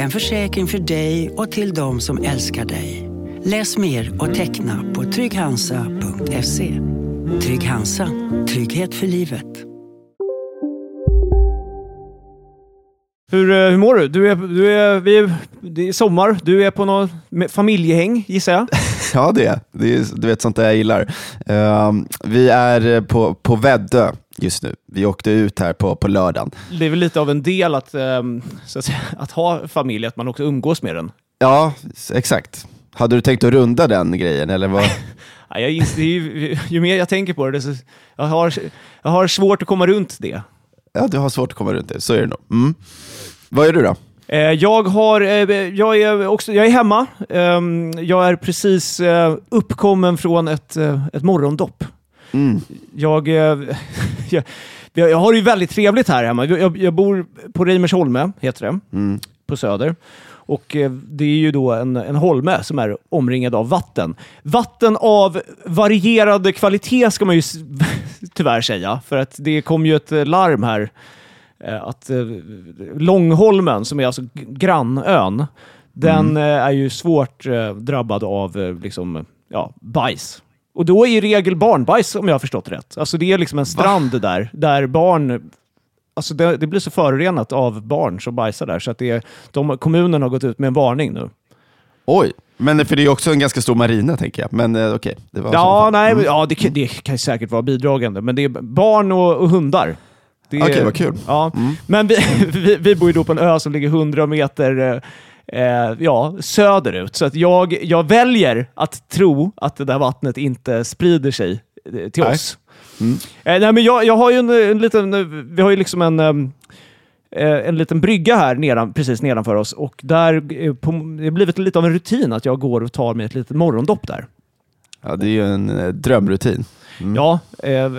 En försäkring för dig och till de som älskar dig. Läs mer och teckna på trygghansa.se. Trygg Hansa. Trygghet för livet. Hur, eh, hur mår du? du, är, du är, vi är, det är sommar, du är på något familjehäng gissar jag? Ja, det är det. är Du vet sånt där jag gillar. Ehm, vi är på, på Väddö just nu. Vi åkte ut här på, på lördagen. Det är väl lite av en del att, så att, säga, att ha familj, att man också umgås med den. Ja, exakt. Hade du tänkt att runda den grejen? Eller vad? Ja, jag ju, ju mer jag tänker på det, desto, jag, har, jag har svårt att komma runt det. Ja, du har svårt att komma runt det. Så är det nog. Mm. Vad är du då? Eh, Jag, har, eh, jag, är också, jag är hemma. Ehm, Jag är precis eh, uppkommen från ett, ett morgondopp. Mm. Jag, jag, jag har det ju väldigt trevligt här hemma. Jag, jag bor på Reimersholme, heter det, Mm. på Söder. Och eh, det är ju då en, en holme som är omringad av vatten. Vatten av varierande kvalitet ska man ju tyvärr säga. För att det kom ju ett eh, larm här eh, att Långholmen, som är alltså grannön, den eh, är ju svårt drabbad av liksom, ja, bajs. Och då är i regel barnbajs om jag har förstått rätt. Alltså det är liksom en strand där, där barn Alltså det, det blir så förorenat av barn som bajsar där, så att det är, de, kommunen har gått ut med en varning nu. Oj, men för det är också en ganska stor marina tänker jag. Men eh, okej, det var alla Ja, nej, Mm. ja det, kan- det kan säkert vara bidragande, men det är barn och, och hundar. Okej, vad kul. Ja. Mm. Men vi, vi, vi bor ju då på en ö som ligger 100 meter eh, ja, söderut, så att jag, jag väljer att tro att det där vattnet inte sprider sig eh, till Nej. oss. Mm. Eh, nej, men jag, jag har ju en, en liten, eh, vi har ju liksom en, eh, en liten brygga här nedan, precis nedanför oss och där på, det har blivit lite av en rutin att jag går och tar mig ett litet morgondopp där. Ja, det är ju en drömrutin. Mm. Ja, eh,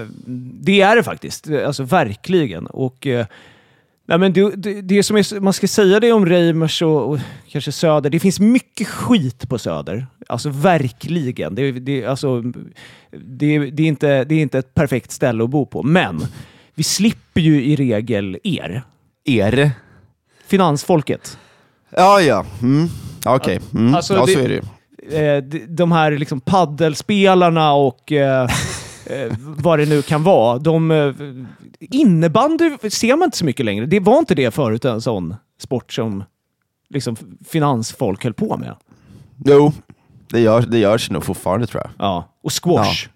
det är det faktiskt. Alltså verkligen. Och, eh, nej, men det, det, det som är, man ska säga det om Reimers och, och kanske Söder, det finns mycket skit på Söder. Alltså verkligen. Det, det, alltså, det, det, är inte, det är inte ett perfekt ställe att bo på. Men vi slipper ju i regel er. Er? Finansfolket. Ja, ja. Mm. Okej, mm. Alltså, ja, så är det ju. eh, de- här liksom paddelspelarna och eh, eh, vad det nu kan vara. De, innebandy ser man inte så mycket längre. Det var inte det förut, en sån sport som liksom, finansfolk höll på med. Jo, det, gör, det görs nog fortfarande tror jag. Ja. Och squash.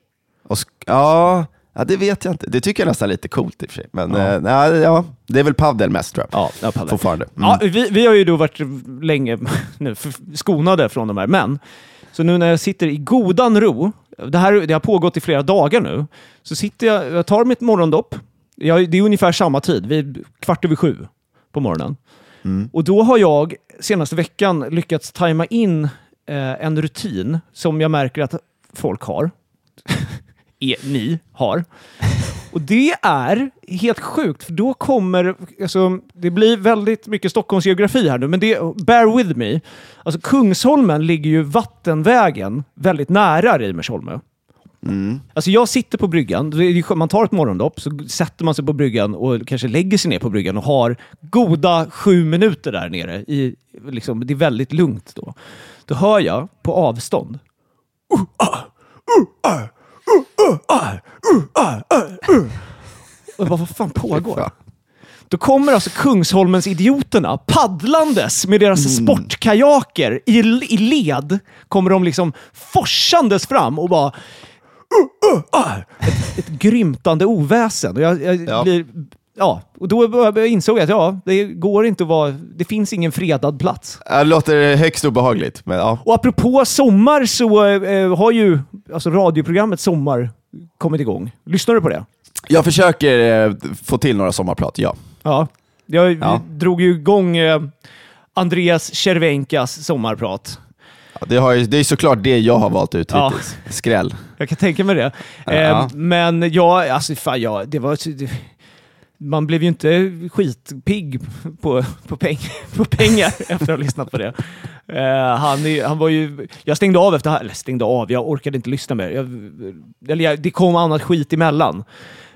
Och sk- ja, ja, det vet jag inte. Det tycker jag nästan är lite coolt i och för sig. Men Ja. ja. nej, ja, det är väl padel mest tror jag. Ja, ja. Fortfarande. Mm. Ja, vi, vi har ju då varit länge nu, skonade från de här, men så nu när jag sitter i godan ro, det här det har pågått i flera dagar nu, så sitter jag, jag tar mitt morgondopp, jag, det är ungefär samma tid, vid kvart över sju på morgonen. Mm. Och då har jag senaste veckan lyckats tajma in eh, en rutin som jag märker att folk har. er, ni har. Och det är helt sjukt, för då kommer... Alltså, det blir väldigt mycket Stockholmsgeografi här nu, men det, bear with me. Alltså, Kungsholmen ligger ju vattenvägen väldigt nära Reimersholme. Mm. Alltså jag sitter på bryggan, man tar ett morgondopp, så sätter man sig på bryggan och kanske lägger sig ner på bryggan och har goda sju minuter där nere. I, liksom, det är väldigt lugnt då. Då hör jag på avstånd. Och jag bara, vad fan pågår? Då kommer alltså Kungsholmens idioterna paddlandes med deras sportkajaker i, i led. Kommer de liksom forsandes fram och bara... Uh, uh, uh, ett, ett grymtande oväsen. Och jag, jag Ja. blir ja, och då insåg jag att ja, det går inte att vara... Det finns ingen fredad plats. Det låter högst obehagligt, men ja. Och apropå sommar så eh, har ju alltså radioprogrammet Sommar kommit igång. Lyssnar du på det? Jag försöker eh, få till några sommarprat, ja. Ja. Jag Ja. drog ju igång eh, Andreas Cervenkas sommarprat. Ja, Det, ju, det är såklart det jag har valt ut Ja. hittills. Skräll. Jag kan tänka mig det. Ja. Eh, men ja, alltså fan, ja, det var... Det, man blev ju inte skitpigg på, på, peng, på pengar efter att ha lyssnat på det. Eh, han, han var ju... Jag stängde av efter... Eller stängde av, jag orkade inte lyssna mer. Jag, eller jag, det kom annat skit emellan.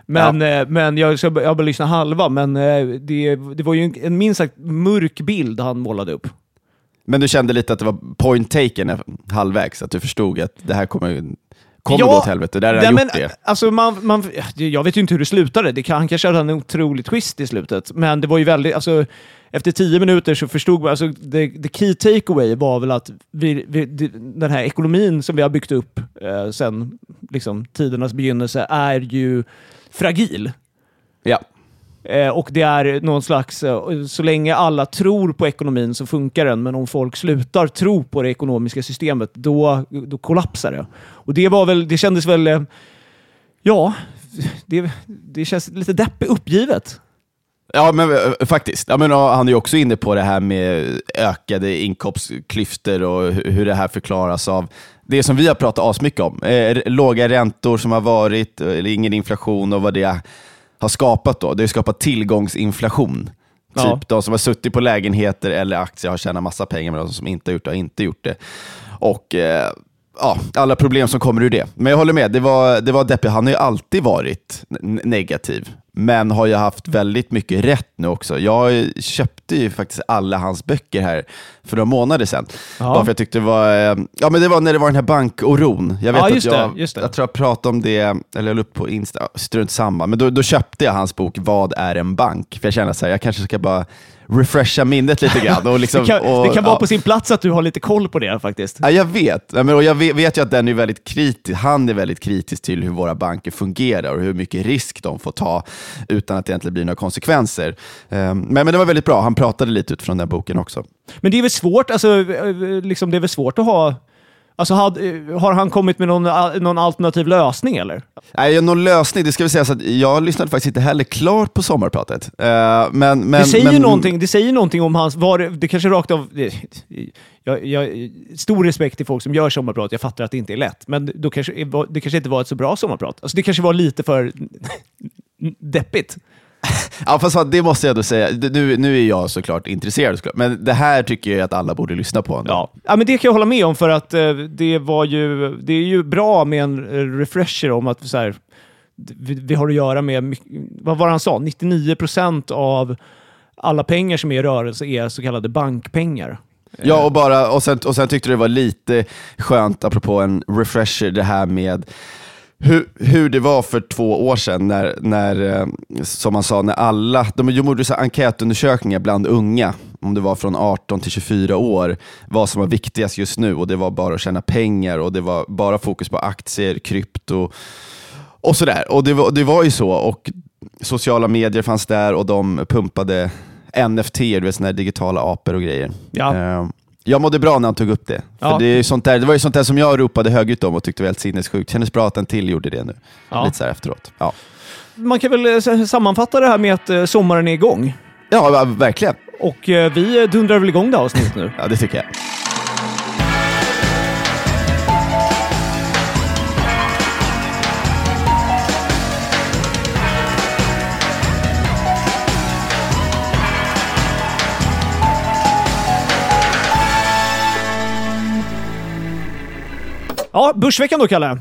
Men, eh, men jag, jag bara lyssna halva, men eh, det, det var ju en, en minst sagt mörk bild han målade upp. Men du kände lite att det var point taken halvvägs, att du förstod att det här kommer, kommer Ja, gå åt helvete. Där har han men, det. Alltså man, man, jag vet ju inte hur det slutade. Det kan, han kanske hade en otrolig twist i slutet. Men det var ju väldigt... Alltså, efter tio minuter så förstod man... Alltså, the, the key takeaway var väl att vi, vi, den här ekonomin som vi har byggt upp eh, sen liksom, tidernas begynnelse är ju fragil. Ja. Eh, och det är någon slags, eh, så länge alla tror på ekonomin så funkar den, men om folk slutar tro på det ekonomiska systemet, då, då kollapsar det. Och det var väl, det kändes väl, eh, ja, det, det känns lite deppigt uppgivet. Ja, men eh, faktiskt. Ja, men, han är ju också inne på det här med ökade inkomstklyftor och hur det här förklaras av det som vi har pratat asmycket om. Eh, låga räntor som har varit, eh, eller ingen inflation och vad det har skapat. då. Det har skapat tillgångsinflation. Ja. Typ de som har suttit på lägenheter eller aktier har tjänat massa pengar, men de som inte har gjort det har inte gjort det. Och eh, ja, alla problem som kommer ur det. Men jag håller med, det var, det var deppigt. Han har ju alltid varit negativ, men har ju haft väldigt mycket rätt nu också. Jag köpte ju faktiskt alla hans böcker här för några månader sedan. Ja. Bara för jag tyckte det var, eh, ja men det var när det var den här bankoron. Jag vet Ja, att det, jag, just det. jag tror jag pratade om det, eller jag la upp på Insta, strunt samma. Men då, då köpte jag hans bok Vad är en bank? För jag kände så här, jag kanske ska bara refresha minnet lite grann. Och liksom, Det kan, och, det kan vara ja. på sin plats att du har lite koll på det faktiskt. Ja, jag vet. Och jag vet, ju att den är väldigt kritisk. Han är väldigt kritisk till hur våra banker fungerar och hur mycket risk de får ta utan att det egentligen blir några konsekvenser. Ehm, men, men det var väldigt bra. Han pratade lite utifrån den boken också. Men det är väl svårt, alltså, eh, liksom, det är väl svårt att ha... Alltså, eh, har han kommit med någon, al- någon alternativ lösning eller? Nej, någon lösning, det ska vi säga så att jag lyssnade faktiskt inte heller klart på sommarpratet. Ehm, men, men, det, säger men, någonting, det säger någonting om hans... Var, det- kanske rakt av... Jag, jag, stor respekt till folk som gör sommarprat, jag fattar att det inte är lätt. Men då kanske, det kanske inte var ett så bra sommarprat. Alltså det kanske var lite för deppigt. Ja, fast det måste jag då säga. Nu, nu är jag såklart intresserad, såklart. men det här tycker jag att alla borde lyssna på. Ändå. Ja. ja, men det kan jag hålla med om för att eh, det var ju... Det är ju bra med en eh, refresher om att så här, vi, vi har att göra med... Vad var han sa? 99 procent av alla pengar som är i rörelse är så kallade bankpengar. Ja, och, bara, och, sen, och sen tyckte det var lite skönt, apropå en refresher, det här med hur, hur det var för två år sedan när, när eh, som man sa, när alla, de gjorde så enkätundersökningar bland unga, om det var från 18 till 24 år, vad som var viktigast just nu och det var bara att tjäna pengar och det var bara fokus på aktier, krypto och sådär. Och det var, det var ju så och sociala medier fanns där och de pumpade NFT, du vet här digitala apor och grejer. Ja. Eh, Jag mådde bra när han tog upp det. För Ja. det, är sånt där, det var ju sånt där som jag ropade högljutt om och tyckte var helt sinnessjukt. Kändes bra att en till gjorde det nu. Ja. Lite så efteråt. Ja, Man kan väl eh, sammanfatta det här med att eh, sommaren är igång. ja verkligen. Och eh, vi dundrar väl igång det här avsnittet nu. Ja, det tycker jag. Ja, Börsveckan då, Kalle.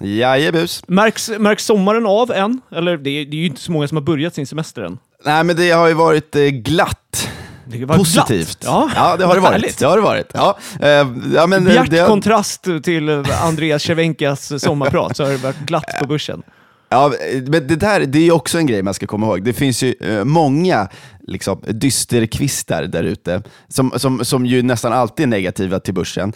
Jajebus. Märks, märks sommaren av än? Eller det är, det är ju inte så många som har börjat sin semester än. Nej, men det har ju varit eh, glatt. Det var Positivt. glatt. Ja, det har det varit. Det har det varit. Ja, eh, ja, men, eh, Bjärt det, kontrast till eh, Andreas Cervenkas sommarprat, så har det varit glatt på börsen. Ja, men det där det är ju också en grej man ska komma ihåg. Det finns ju eh, många liksom, dysterkvistar där ute som, som, som ju nästan alltid är negativa till börsen.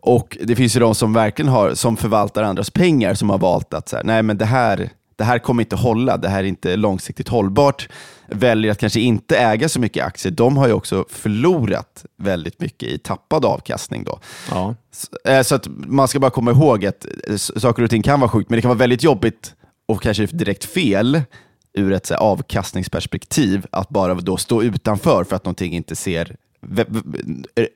Och det finns ju de som verkligen har, som förvaltar andras pengar, som har valt att så här, nej men det här, det här kommer inte hålla, det här är inte långsiktigt hållbart, väljer att kanske inte äga så mycket aktier, de har ju också förlorat väldigt mycket i tappad avkastning. Då. Ja. Så, eh, så att man ska bara komma ihåg att eh, saker och ting kan vara sjukt, men det kan vara väldigt jobbigt och kanske direkt fel ur ett så här, avkastningsperspektiv att bara då stå utanför för att någonting inte ser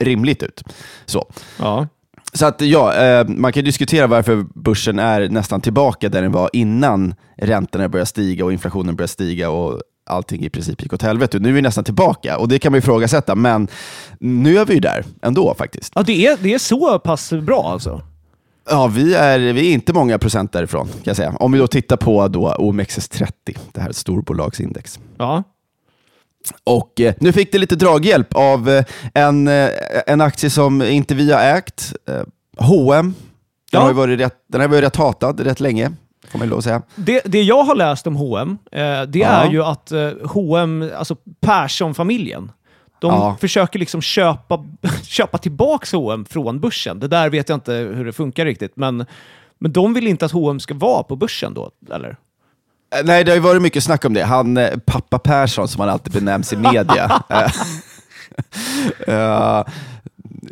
rimligt ut. Så. Ja. Så att ja, eh, man kan diskutera varför börsen är nästan tillbaka där den var innan räntorna började stiga och inflationen började stiga och allting i princip gick åt helvete. Nu är vi nästan tillbaka och det kan man ifrågasätta, men nu är vi ju där ändå faktiskt. ja det, är, det är så pass bra alltså? Ja, vi är, vi är inte många procent därifrån kan jag säga. Om vi då tittar på då OMXS30, det här storbolagsindex. Ja. Och eh, nu fick det lite draghjälp av eh, en, eh, en aktie som inte vi har ägt, eh, H&M. Den Ja. har ju varit rätt, den har varit rätt hatad rätt länge, får man lov att säga. Det, det jag har läst om H&M, eh, det Ja. är ju att eh, H&M, alltså Persson-familjen, de Ja. försöker liksom köpa, köpa tillbaks H&M från börsen. Det där vet jag inte hur det funkar riktigt, men, men de vill inte att H&M ska vara på börsen då, eller? Eh, Nej, det har ju varit mycket snack om det. Han, eh, pappa Persson, som han alltid benämns i media. Eh,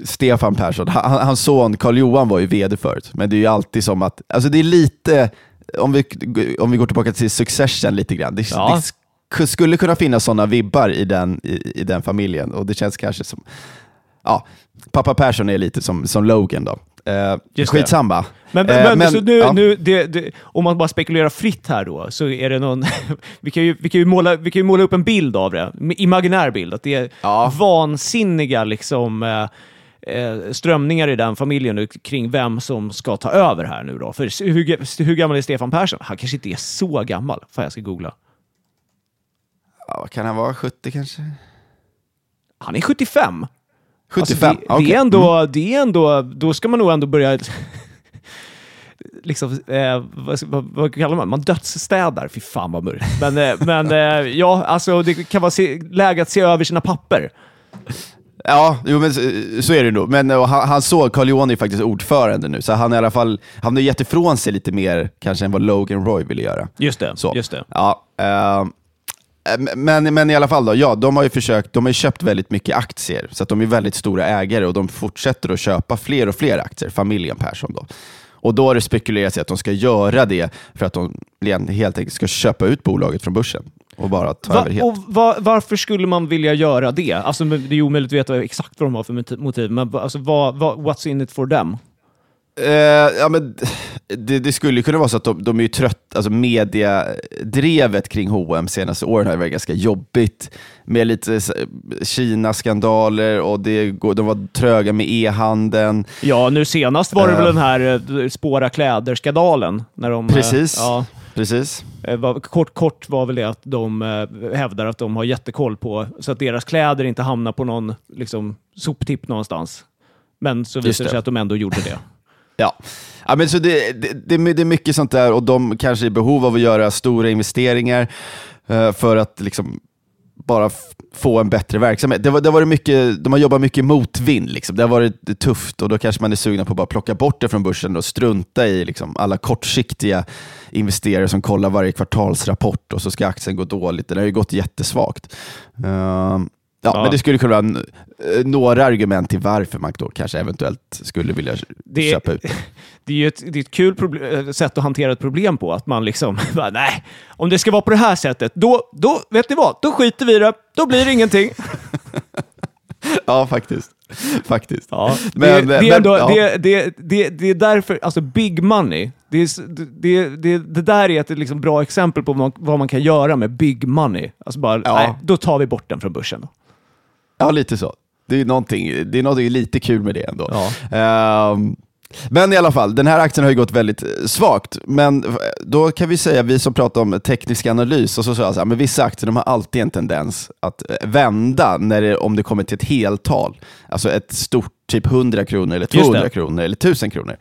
Stefan Persson, han, hans son Karl-Johan var ju vd förut, men det är ju alltid som att, alltså det är lite, om vi, om vi går tillbaka till Succession lite grann, det, Ja. det sk- skulle kunna finnas sådana vibbar i den, i, i den familjen och det känns kanske som, ja, pappa Persson är lite som, som Logan då. Eh, Just det. skitsamma. Men, Eh, men, men- så nu, ja. nu det, det, om man bara spekulerar fritt här då, så är det någon... vi, kan ju, vi, kan ju måla, vi kan ju måla upp en bild av det, en imaginär bild, att det är Ja. vansinniga liksom, eh, eh, strömningar i den familjen nu kring vem som ska ta över här nu då. För hur, hur gammal är Stefan Persson? Han kanske inte är så gammal. Fan, jag ska googla. Ja, kan han vara, 70 kanske? Han är 75. 75? Alltså, det, Okej. det, är ändå, det är ändå, då ska man nog ändå börja... liksom, eh, vad, vad, vad kallar man Man dödsstädar. Fy fan vad mörkt. Men, eh, men eh, ja, alltså det kan vara se, läge att se över sina papper. Ja, jo, men så, så är det nog. Men och han, han såg, Carl Johan är faktiskt ordförande nu, så han, är i alla fall, han har gett ifrån sig lite mer kanske än vad Logan Roy ville göra. Just det. Så. Just det. Ja, eh, men, men i alla fall, då, ja, de har ju försökt, de har köpt väldigt mycket aktier, så att de är väldigt stora ägare och de fortsätter att köpa fler och fler aktier, familjen Persson. Då. Och då har det spekulerats i att de ska göra det för att de helt enkelt ska köpa ut bolaget från börsen och bara ta Va, över helt. och va, varför skulle man vilja göra det? Alltså, det är omöjligt att veta exakt vad de har för moti- motiv, men va- alltså, vad, vad, what's in it for them? Eh, ja, men det, det skulle kunna vara så att de, de är ju trött, alltså mediadrevet kring H&M senaste åren har varit ganska jobbigt med lite Kina-skandaler och det, går- de var tröga med e-handeln. Ja, nu senast var det Eh. väl den här eh, spåra kläder-skandalen. När de, eh, Precis. Ja, Precis. Eh, Kort, kort var väl det att de eh, hävdar att de har jättekoll på så att deras kläder inte hamnar på någon liksom, soptipp någonstans. Men så visade det. sig att de ändå gjorde det. Ja. Ja, men så det, det, det, det är mycket sånt där och de kanske är i behov av att göra stora investeringar eh, för att liksom bara få en bättre verksamhet. Det, var, det var mycket, de har jobbat mycket motvind. Liksom. Det har varit tufft och då kanske man är sugna på att bara plocka bort det från börsen och strunta i liksom, alla kortsiktiga investerare som kollar varje kvartalsrapport och så ska aktien gå dåligt. Den har ju gått jättesvagt. Uh, Ja, Ja. Men det skulle kunna vara eh, några argument till varför man då kanske eventuellt skulle vilja Det- köpa ut det. Det är ju ett, det är ett kul eh, sätt att hantera ett problem på. Att man liksom, bara, nej, om det ska vara på det här sättet, då, då vet ni vad? Då skiter vi i det. Då blir det ingenting. Ja, faktiskt. faktiskt. Ja, Men- det, det, är men- ändå, ja. det, det, det, det är därför, alltså big money, det, är, det, det, det där är ett liksom bra exempel på vad man, vad man kan göra med big money. Alltså bara, Ja. nej, då tar vi bort den från börsen. Ja, lite så. Det är någonting, det är någonting lite kul med det ändå. Ja. Ehm, men i alla fall, den här aktien har ju gått väldigt eh, svagt. Men eh, då kan vi säga, vi som pratar om teknisk analys, och så sa jag så här, men vissa aktier de har alltid en tendens att eh, vända när det, om det kommer till ett heltal. Alltså ett stort, typ 100 kronor, eller Just 200 det. kronor, eller 1000 kronor.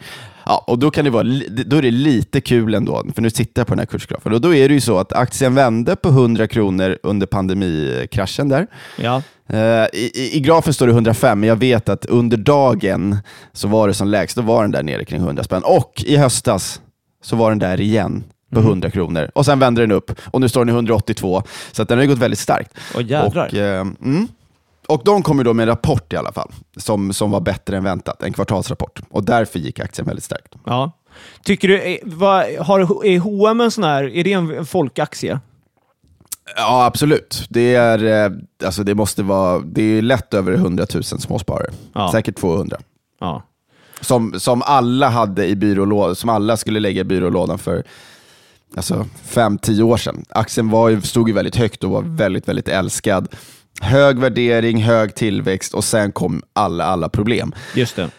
Ja, och då, kan det vara, då är det lite kul ändå, för nu tittar jag på den här kursgrafen. Och då är det ju så att aktien vände på 100 kronor under pandemikraschen där. Ja. Eh, I, i, grafen står det 105, men jag vet att under dagen så var det som lägst, då var den där nere kring 100 spänn. Och i höstas så var den där igen på 100 kronor och sen vände den upp och nu står den i 182. Så att den har ju gått väldigt starkt. Åh jädrar. Och, eh, mm. Och de kom ju då med en rapport i alla fall, som, som var bättre än väntat, en kvartalsrapport. Och därför gick aktien väldigt starkt. Ja. Tycker du, är, vad, har, är H&M en sån här, är det en, folkaktie? Ja, absolut. Det, är, eh, alltså det, måste vara, det är lätt över 100 000 småsparare. Ja. Säkert 200. Ja. Som, som alla hade i byrålådan, som alla skulle lägga i byrålådan för alltså, fem, tio år sedan. Aktien var stod ju väldigt högt och var väldigt, väldigt älskad. Hög värdering, hög tillväxt och sen kom alla, alla problem. Just det.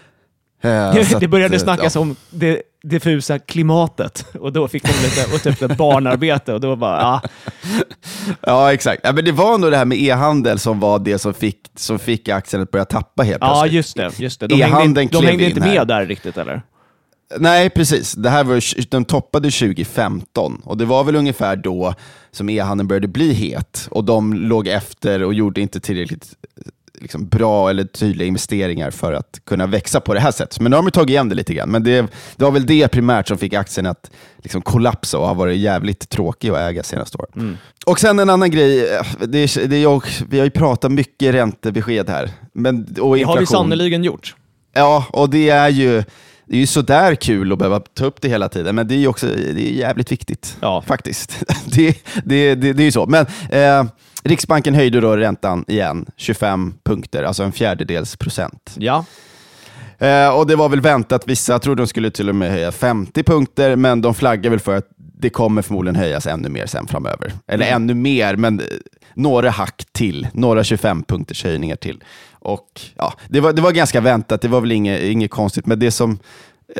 Så det att, började eh, snackas ja. om det diffusa klimatet och då fick de lite, och typ barnarbete och då bara, ja, Ja, exakt. Ja, men det var nog det här med e-handel som var det som fick, som fick aktien att börja tappa helt ja plötsligt. just det. Just det. De hängde, E-handeln inte- de hängde in inte här. med där riktigt eller? Nej, precis. Det här var, ju- de toppade 2015 och det var väl ungefär då som e-handeln började bli het och de låg efter och gjorde inte tillräckligt liksom, bra eller tydliga investeringar för att kunna växa på det här sättet. Men nu har de tagit igen det lite grann. Men det, det var väl det primärt som fick aktien att liksom, kollapsa och har varit jävligt tråkig att äga senaste året. Mm. Och sen en annan grej, det är, det jag, vi har ju pratat mycket räntebesked här. Men, och Det har vi sannoliken gjort. Ja, och det är ju det är ju sådär kul att behöva ta upp det hela tiden, men det är ju också det är jävligt viktigt. Ja. Faktiskt. Det, det, det, det är ju så. Men eh, Riksbanken höjde då räntan igen, 25 punkter, alltså en fjärdedels procent. Ja. Eh, och det var väl väntat, vissa trodde de skulle till och med höja 50 punkter, men de flaggar väl för att det kommer förmodligen höjas ännu mer sen framöver. Eller Mm. ännu mer, men eh, några hack till, några 25 punkters höjningar till. Och ja, det var, det var ganska väntat, det var väl inget, inget konstigt, men det som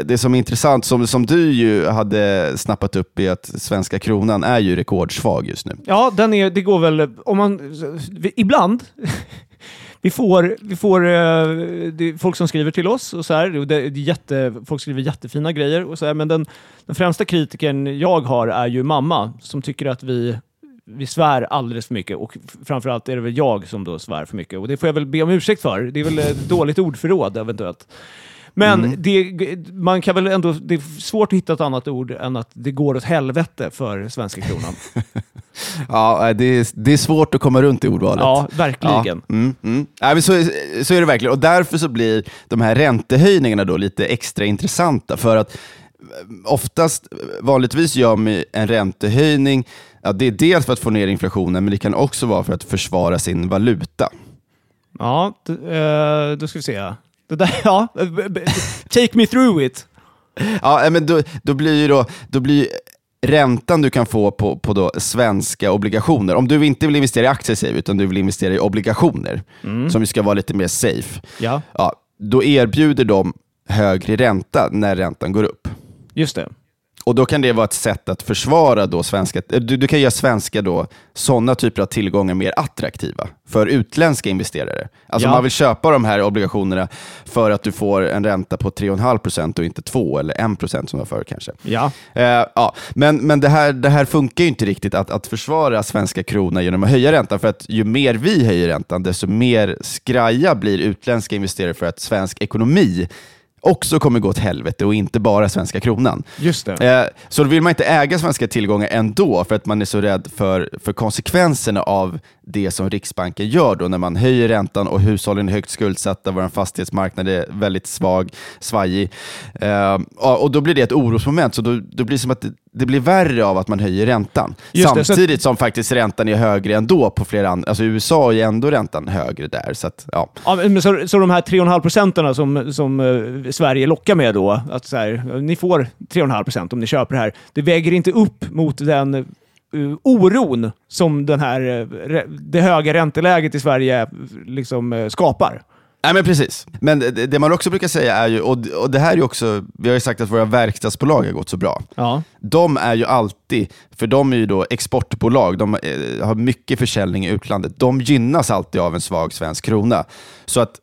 det som är intressant, som, som du ju hade snappat upp, är att svenska kronan är ju rekordsvag just nu. Ja, den är, det går väl... Om man, ibland... Vi får, vi får eh, det är folk som skriver till oss och så här, och det är jätte, folk skriver jättefina grejer och så här, men den, den främsta kritiken jag har är ju mamma som tycker att vi, vi svär alldeles för mycket och framförallt är det väl jag som då svär för mycket och det får jag väl be om ursäkt för. Det är väl ett dåligt ordförråd eventuellt. Men det, man kan väl ändå, det är svårt att hitta ett annat ord än att det går åt helvete för svenska kronan. Ja, det är, det är svårt att komma runt i ordvalet. Ja, verkligen. Ja, mm, mm. Men så, är- så är det verkligen. Och därför så blir de här räntehöjningarna då lite extra intressanta. För att eh, oftast, vanligtvis gör man en räntehöjning, ja, det är dels för att få ner inflationen, men det kan också vara för att försvara sin valuta. Ja, eh, då ska vi se. Det där, ja, take me through it. Ja, men då, då blir ju då, då blir räntan du kan få på, på då svenska obligationer, om du inte vill investera i aktier säger vi, utan du vill investera i obligationer, som ju ska vara lite mer safe, Ja, ja, då erbjuder de högre ränta när räntan går upp. just det. Och Då kan det vara ett sätt att försvara då svenska, eh, du, du kan göra svenska då, sådana typer av tillgångar mer attraktiva för utländska investerare. Alltså Ja. man vill köpa de här obligationerna för att du får en ränta på 3,5% och inte 2 eller 1% som det var förr kanske. Ja, Eh, ja, men men det, här, det här funkar ju inte riktigt att, att försvara svenska krona genom att höja räntan, för att ju mer vi höjer räntan, desto mer skraja blir utländska investerare för att svensk ekonomi också kommer gå åt helvete och inte bara svenska kronan. just det. Eh, så då vill man inte äga svenska tillgångar ändå, för att man är så rädd för, för konsekvenserna av det som Riksbanken gör då när man höjer räntan och hushållen är högt skuldsatta, vår fastighetsmarknad är väldigt svag, svajig. Eh, och då blir det ett orosmoment, så då, då blir det som att det, det blir värre av att man höjer räntan. Just det, Samtidigt som faktiskt räntan är högre ändå på flera andra, alltså USA är ändå räntan högre där. Så att, ja. Ja, men så, så de här 3,5 procenten som, som eh, Sverige lockar med då, att så här, ni får 3,5 procent om ni köper det här, det väger inte upp mot den eh, oron som den här, re- det höga ränteläget i Sverige eh, liksom, eh, skapar. Nej men precis. Men det, det man också brukar säga är ju, och, och det här är ju också, vi har ju sagt att våra verkstadsbolag har gått så bra. Ja, De är ju alltid, för de är ju då exportbolag, de eh, har mycket försäljning i utlandet. De gynnas alltid av en svag svensk krona. Så att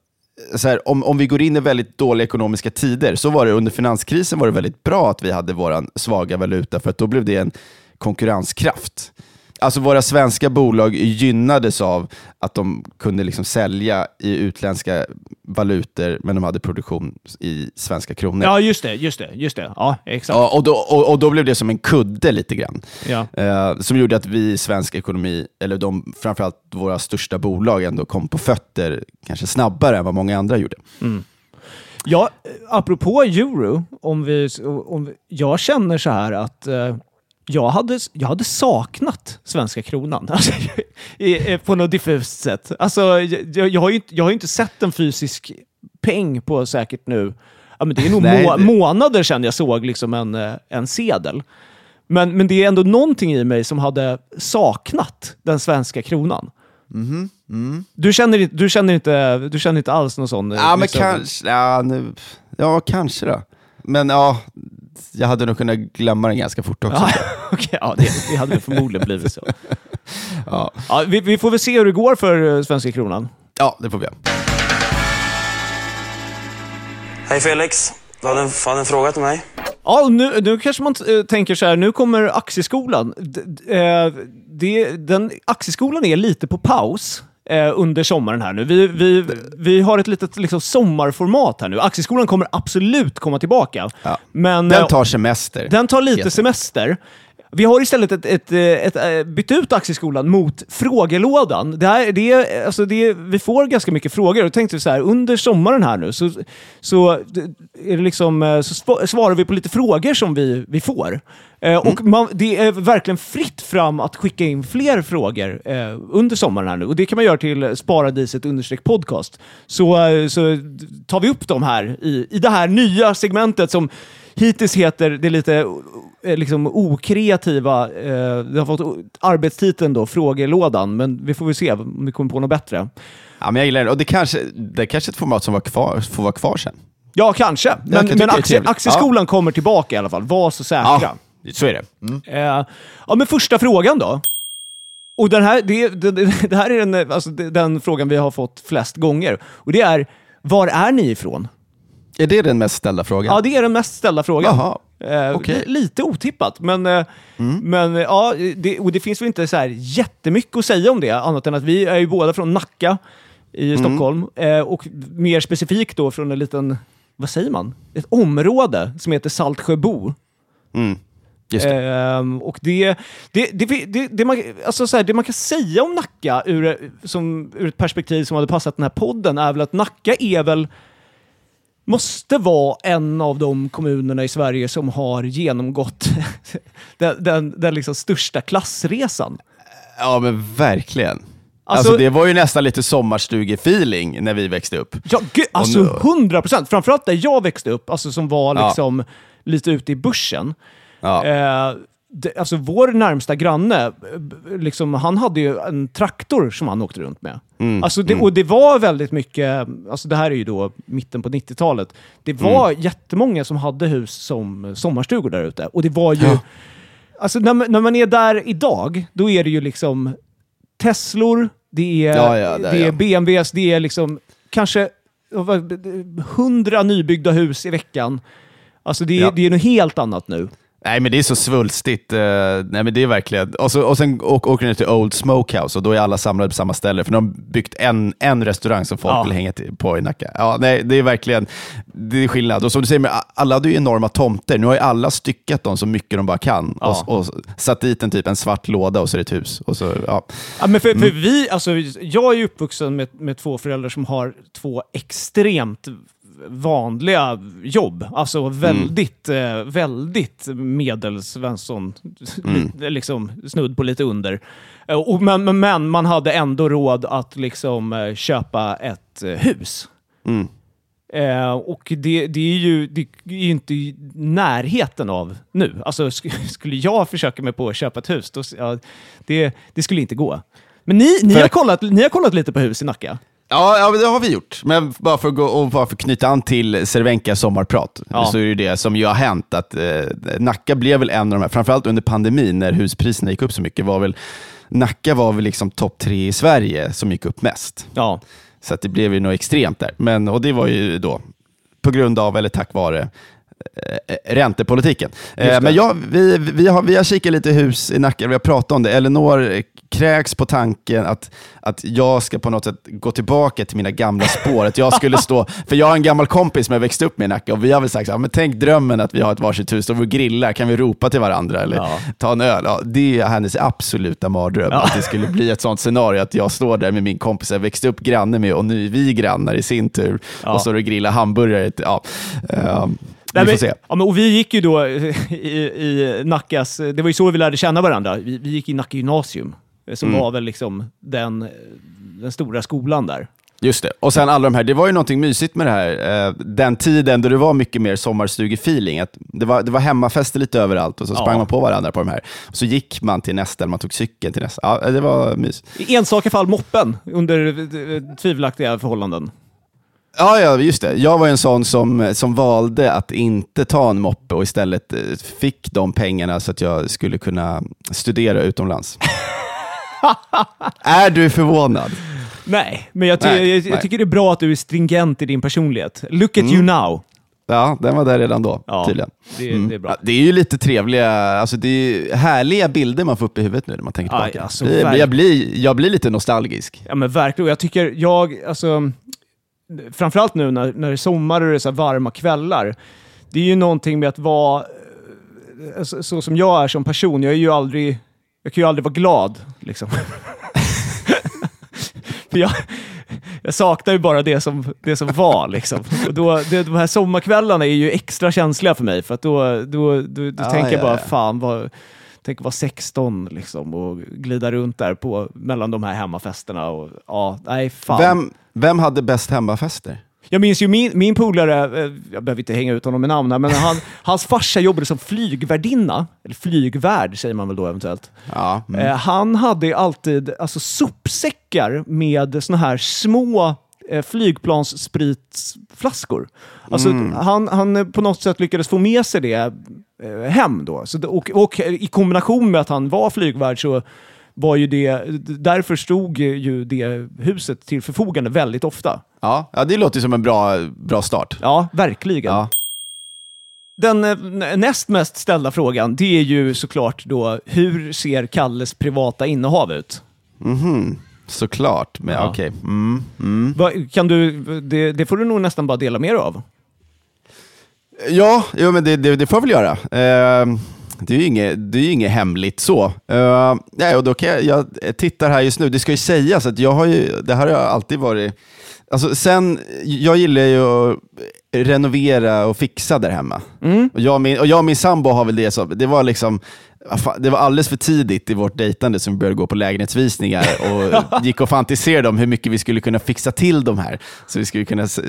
så här, om, om vi går in i väldigt dåliga ekonomiska tider, så var det under finanskrisen var det väldigt bra att vi hade vår svaga valuta, för att då blev det en konkurrenskraft. Alltså våra svenska bolag gynnades av att de kunde liksom sälja i utländska valutor, men de hade produktion i svenska kronor. Ja, just det. Just det. Just det. Ja, exakt. Ja, och, då, och, och då blev det som en kudde lite grann. Ja. Eh, som gjorde att vi i svensk ekonomi, eller de, framförallt våra största bolag, ändå kom på fötter kanske snabbare än vad många andra gjorde. Ja, eh, apropå euro, om vi, om jag känner så här att eh, jag, hade, jag hade saknat svenska kronan alltså, på något diffust sätt. Alltså, jag, jag, har ju, inte- jag har ju inte sett en fysisk peng på säkert nu. Ja, men det är nog Nej, må, det- månader sedan jag såg liksom en, eh, en sedel. Men, men det är ändå någonting i mig som hade saknat den svenska kronan. Du, känner, du, känner inte, du känner inte alls någon sån... Ja, men liksom- kanske, ja, nu, ja, kanske då. Men ja, jag hade nog kunnat glömma den ganska fort också. Ja, okej, ja det, det hade väl förmodligen blivit så. Ja. Ja, vi, vi får väl se hur det går för eh, svenska kronan. ja, det får vi göra. Hej Felix, du hade en, hade en fråga till mig? Ja, nu, nu kanske man eh, tänker så här, nu kommer aktieskolan. D, d, det, den, aktieskolan är lite på paus eh, under sommaren här nu. Vi, vi, vi har ett litet liksom, sommarformat här nu. Aktieskolan kommer absolut komma tillbaka. Ja. Men, Den eh, tar semester. Den tar lite semester. Vi har istället ett, ett, ett, ett, bytt ut aktieskolan mot frågelådan. Det här, det, är- alltså det, vi får ganska mycket frågor. Och tänkte vi så här, under sommaren här nu så, så, är det liksom, eh, så sva- svarar vi på lite frågor som vi, vi får. Eh, Och man, det är verkligen fritt fram att skicka in fler frågor eh, under sommaren här nu. Och det kan man göra till sparadiset podcast. Så, eh, så tar vi upp dem här i, i det här nya segmentet som hittills heter det lite eh, liksom okreativa, eh, det har fått arbetstiteln då, frågelådan, men vi får väl se om vi kommer på något bättre. Ja, men jag gillar det. Och det kanske, det är kanske är ett format som var kvar, får vara kvar sen. Ja, kanske. Men, men är aktie, aktieskolan kommer tillbaka i alla fall. Var så säkra. så är det. Eh, ja, men första frågan då. Och den här, det, det, det här är den, alltså, den frågan vi har fått flest gånger. Och det är, var är ni ifrån? Är det den mest ställda frågan? Ja, det är den mest ställda frågan. Jaha. Eh, li- Lite otippat, men, eh, men eh, ja, det, och det finns väl inte så här jättemycket att säga om det, annat än att vi är ju båda från Nacka i Stockholm. Eh, och mer specifikt då från en liten, vad säger man? Ett område som heter Saltsjöbo. Mm. Det. Ehm, och det, det, det, det, det, man, alltså så här, det man kan säga om Nacka ur, som, ur ett perspektiv som hade passat den här podden är väl att Nacka är väl måste vara en av de kommunerna i Sverige som har genomgått den, den, den liksom största klassresan. Ja, men verkligen. Alltså- Alltså, det var ju nästan lite sommarstuge-feeling när vi växte upp. Ja, gud, alltså 100 procent. Framförallt där jag växte upp, alltså som var Ja. liksom lite ute i bussen. Ja. Eh, det, alltså vår närmsta granne, eh, liksom, han hade ju en traktor som han åkte runt med. Mm, Alltså det, Och det var väldigt mycket, alltså det här är ju då mitten på 90-talet, det var Mm. jättemånga som hade hus som sommarstugor där ute. Och det var ju, Ja. alltså när, man- när man är där idag, då är det ju liksom Teslor, det är, Ja, ja, där, det är. BMWs, det är liksom kanske hundra nybyggda hus i veckan. Alltså det är, det är något helt annat nu. Nej, men det är så svulstigt. eh, nej, men det är verkligen... Och, så, och sen åk, åker ni till Old Smokehouse och då är alla samlade på samma ställe, för de har byggt en, en restaurang som folk Ja. vill hänga till, på i Nacka. Ja, nej, det är verkligen det är skillnad. Och som du säger, alla hade ju enorma tomter. Nu har ju alla styckat dem så mycket de bara kan Ja. och, och satt dit en, typ en svart låda och så är det ett hus. Och så, ja. Ja, men för, Mm. för vi, alltså, jag är ju uppvuxen med, med två föräldrar som har två extremt vanliga jobb. Alltså väldigt, eh, väldigt medelsvensson. Mm. Li- liksom snudd på lite under. Eh, Och, men, men, man hade ändå råd att liksom eh, köpa ett eh, hus. Mm. Eh, och det, det, är ju, det är ju inte i närheten av nu. Alltså, sk- skulle jag försöka mig på att köpa ett hus, då, ja, det, det skulle inte gå. Men ni, ni, För- har kollat, ni har kollat lite på hus i Nacka? Ja, ja, det har vi gjort. Men bara för att, gå, och bara för knyta an till Cervenkas sommarprat, Ja. så är det det som ju har hänt. att eh, Nacka blev väl en av de här, framförallt under pandemin när huspriserna gick upp så mycket, var väl Nacka var väl liksom topp tre i Sverige som gick upp mest. Ja. Så att det blev ju något extremt där. Men, och det var ju då på grund av, eller tack vare, räntepolitiken. Eh, men ja, vi, vi, har, vi har kikat lite hus i Nacka, vi har pratat om det. Elinor eh, kräks på tanken att, att jag ska på något sätt gå tillbaka till mina gamla spår. Att jag skulle stå, för jag har en gammal kompis som jag växte upp med i Nacka och vi har väl sagt så här, men tänk drömmen att vi har ett varsitt hus och vi grillar, kan vi ropa till varandra eller Ja. ta en öl? Ja, det är hennes absoluta mardröm, att det skulle bli ett sånt scenario att jag står där med min kompis jag växte upp granne med och nu är vi grannar i sin tur Ja. och står och grillar hamburgare. Ja. Eh, vi Nej, får se. Ja, men, och vi gick ju då i, i Nackas, det var ju så vi lärde känna varandra. Vi, vi gick i Nacka gymnasium, eh, som Mm. var väl liksom den, eh, den stora skolan där. Just det. Och sen alla de här, det var ju någonting mysigt med det här. Eh, den tiden då det var mycket mer sommarstugefeeling. Det, var, det var hemmafester lite överallt och så sprang Ja. man på varandra på de här. Så gick man till nästa, eller man tog cykeln till nästa. Ja, det var mys. I enstaka fall moppen under tvivelaktiga förhållanden. Ja, ja, just det. Jag var en sån som, som valde att inte ta en moppe och istället eh, fick de pengarna så att jag skulle kunna studera utomlands. är du förvånad? Nej, men jag, ty- Nej, jag, jag tycker det är bra att du är stringent i din personlighet. Look at Mm. you now. Ja, den var där redan då, Ja, tydligen. det, Mm. det är bra. Det är ju lite trevliga, alltså det är ju härliga bilder man får upp i huvudet nu när man tänker Aj, tillbaka. alltså, Det- jag, verkligen. blir, jag blir lite nostalgisk. Ja men verkligen. Jag tycker, jag, alltså, framförallt nu när, när det är sommar och det är så varma kvällar. Det är ju någonting med att vara, eh, så, så som jag är som person, jag är ju aldrig, jag kan ju aldrig vara glad. Liksom. För jag, jag saknar ju bara det som, det som var. Liksom. Och då, det, de här sommarkvällarna är ju extra känsliga för mig, för att då, då, då, då Ja, tänker jag ja, bara, ja. fan vad... Tänk vara 16 liksom, och glida runt där på, mellan de här hemmafesterna. Och, ja, nej, fan. Vem, vem hade bäst hemmafester? Jag minns ju min, min polare, eh, jag behöver inte hänga ut honom med namn här, men han, hans farsa jobbade som flygvärdinna, eller flygvärd säger man väl då eventuellt. Ja, mm. Eh, han hade alltid alltså, sopsäckar med såna här små eh, flygplansspritflaskor. Alltså, han, han eh, på något sätt lyckades få med sig det eh, hem då. Så, och, och i kombination med att han var flygvärd så var ju det, därför stod ju det huset till förfogande väldigt ofta. ja, ja, det låter som en bra, bra start. Ja, verkligen. Ja. Den eh, näst mest ställda frågan, det är ju såklart då, hur ser Kalles privata innehav ut? Mhm, Såklart, men Ja. okej. Mm, mm. Vad- Kan du, det, det får du nog nästan bara dela dig av. Ja, jo, men det, det, det får jag väl göra. Eh, det är ju inget, det är inget hemligt så. Eh, nej, och då kan jag, jag tittar här just nu, det ska ju sägas att jag har ju, det här har jag alltid varit, alltså sen, jag gillar ju att renovera och fixa där hemma. Och, jag och, min, och jag och min sambo har väl det som, det var liksom, det var alldeles för tidigt i vårt dejtande som vi började gå på lägenhetsvisningar och gick och fantiserade om hur mycket vi skulle kunna fixa till de här, så vi skulle kunna s-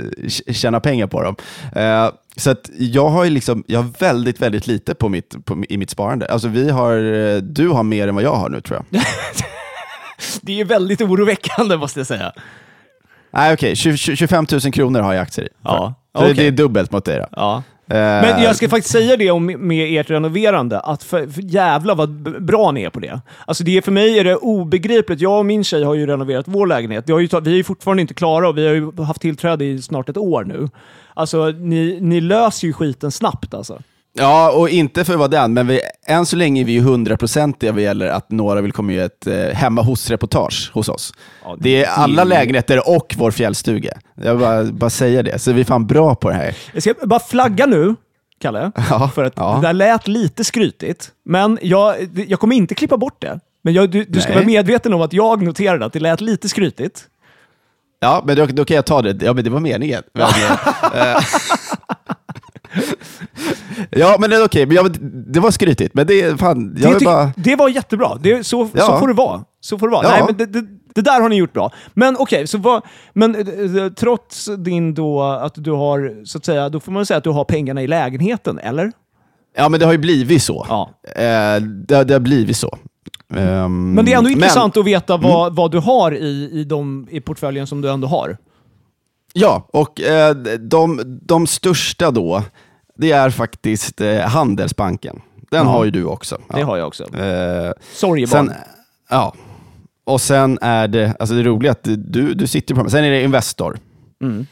tjäna pengar på dem. Eh, så jag har liksom, jag har väldigt, väldigt lite på mitt, på, i mitt sparande. Alltså vi har, eh, du har mer än vad jag har nu tror jag. Det är väldigt oroväckande måste jag säga. Nej okej, 20 25 000 kronor har jag aktier i. Ja, okej. det är dubbelt mot dig då. Ja. Eh, Men jag ska faktiskt säga det om, med ert renoverande, att för, för jävla vad bra ni är på det. Alltså det är, för mig är det obegripligt. Jag och min tjej har ju renoverat vår lägenhet. Vi, har ju vi är ju fortfarande inte klara och vi har ju haft tillträde i snart ett år nu. Alltså ni, ni löser ju skiten snabbt alltså. Ja, och inte för vara den, men vi, än så länge är vi hundraprocentiga vad gäller att några vill komma göra ett eh, hemma hos-reportage hos oss. Ja, det- det är alla det lägenheter och vår fjällstuga. Jag bara, bara säga det, så vi är fan bra på det här. Jag ska bara flagga nu, Kalle, Ja, för att ja. det där lät lite skrytigt. Men jag, jag kommer inte klippa bort det. Men jag, du, du ska vara medveten om att jag noterade att det lät lite skrytigt. Ja, men då, då kan jag ta det. Ja, men det var meningen. Men, ja, men det är okej. Men jag, det var skrytigt, men det fan, jag det, tyck- bara... det var jättebra. Det, så, Ja. så får det vara. Så får det vara. Ja. Nej, men det, det, det där har ni gjort bra. Men okej, så vad, men eh, eh, trots din då att du har, så att säga, då får man säga att du har pengarna i lägenheten, eller? Ja, men det har ju blivit så. Ja. Eh, det, det har blivit så. Ehm, Men det är ändå intressant att veta Mm. vad, vad du har i, i, de, i portföljen som du ändå har. Ja, och eh, de, de största då, det är faktiskt eh, Handelsbanken. Den Ja. har ju du också. Ja. Det har jag också. Eh, Sorry sen, barn. ja. Och sen är det, alltså det roliga att du, du sitter på Sen är det Investor. Mm.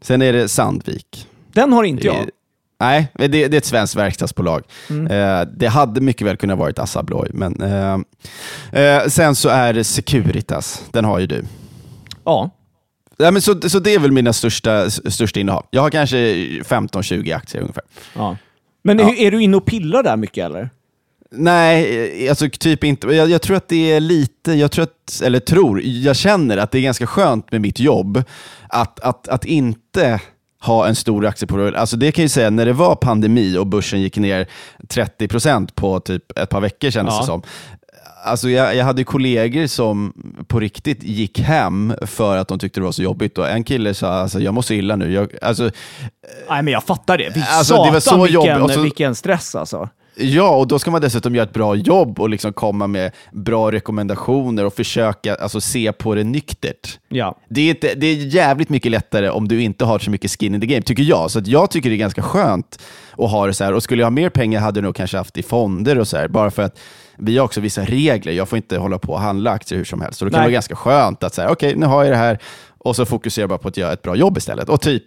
Sen är det Sandvik. Den har inte jag. Nej, det, det är ett svenskt verkstadsbolag. Mm. Eh, det hade mycket väl kunnat varit Assa Abloy, men eh, eh, sen så är det Securitas. Den har ju du. Ja. Ja, men så, så det är väl mina största, största innehav. Jag har kanske 15-20 aktier ungefär. ja. Men Ja. är du inne och pillar där mycket eller? Nej, alltså typ inte. Jag, jag tror att det är lite, jag tror att, eller tror, jag känner att det är ganska skönt med mitt jobb att, att, att inte ha en stor aktieportfölj. Alltså det kan jag ju säga, när det var pandemi och börsen gick ner 30% på typ ett par veckor kändes Ja. det som. Alltså jag, jag hade kollegor som på riktigt gick hem för att de tyckte det var så jobbigt. Och en kille sa alltså, jag mår så illa nu. Jag, alltså, Nej, men jag fattar det. Alltså, det var satan så vilken, jobbigt. Och så- vilken stress alltså. Ja, och då ska man dessutom göra ett bra jobb och liksom komma med bra rekommendationer och försöka alltså, se på det nyktert. Ja. Det är, inte, det är jävligt mycket lättare om du inte har så mycket skin in the game, tycker jag. Så jag tycker det är ganska skönt att ha det så här. Och skulle jag ha mer pengar hade jag nog kanske haft i fonder och så här, bara för att vi har också vissa regler. Jag får inte hålla på och handla aktier hur som helst. Så det kan Nej. vara ganska skönt att säga, okej, nu har jag det här och så fokuserar jag bara på att göra ett bra jobb istället. Och typ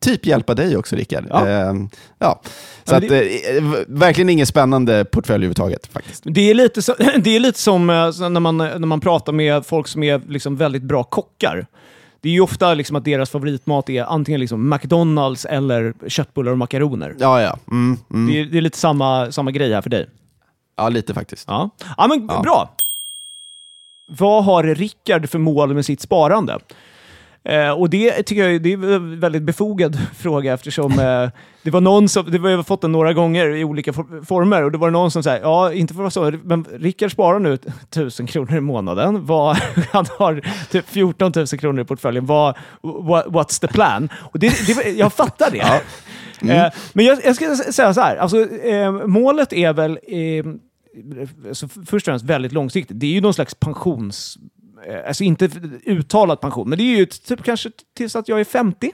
Typ hjälpa dig också Rickard. Ja. Ehm, ja. Så Ja, att, eh, v- verkligen ingen spännande portfölj överhuvudtaget faktiskt. Det är lite, så, det är lite som eh, när, man, när man pratar med folk som är liksom väldigt bra kockar. Det är ju ofta liksom att deras favoritmat är antingen liksom McDonalds eller köttbullar och makaroner. Ja, ja. Mm, mm. Det, är, det är lite samma, samma grej här för dig. Ja lite faktiskt. Ja, ja men Ja. bra. Vad har Rickard för mål med sitt sparande? Eh, och det tycker jag det är en väldigt befogad fråga eftersom eh, det var någon som, det har jag fått den några gånger i olika for, former och det var någon som sa, ja inte för att vara så, men Rickard sparar nu 1000 kronor i månaden. Vad, han har typ 14 000 kronor i portföljen. Vad, what, what's the plan? Och det, det, jag fattar det. Eh, men jag, jag ska säga så här, alltså, eh, målet är väl eh, alltså, först och främst väldigt långsiktigt. Det är ju någon slags pensions... eh, Alltså inte uttalad pension, men det är ju typ kanske tills att jag är 50.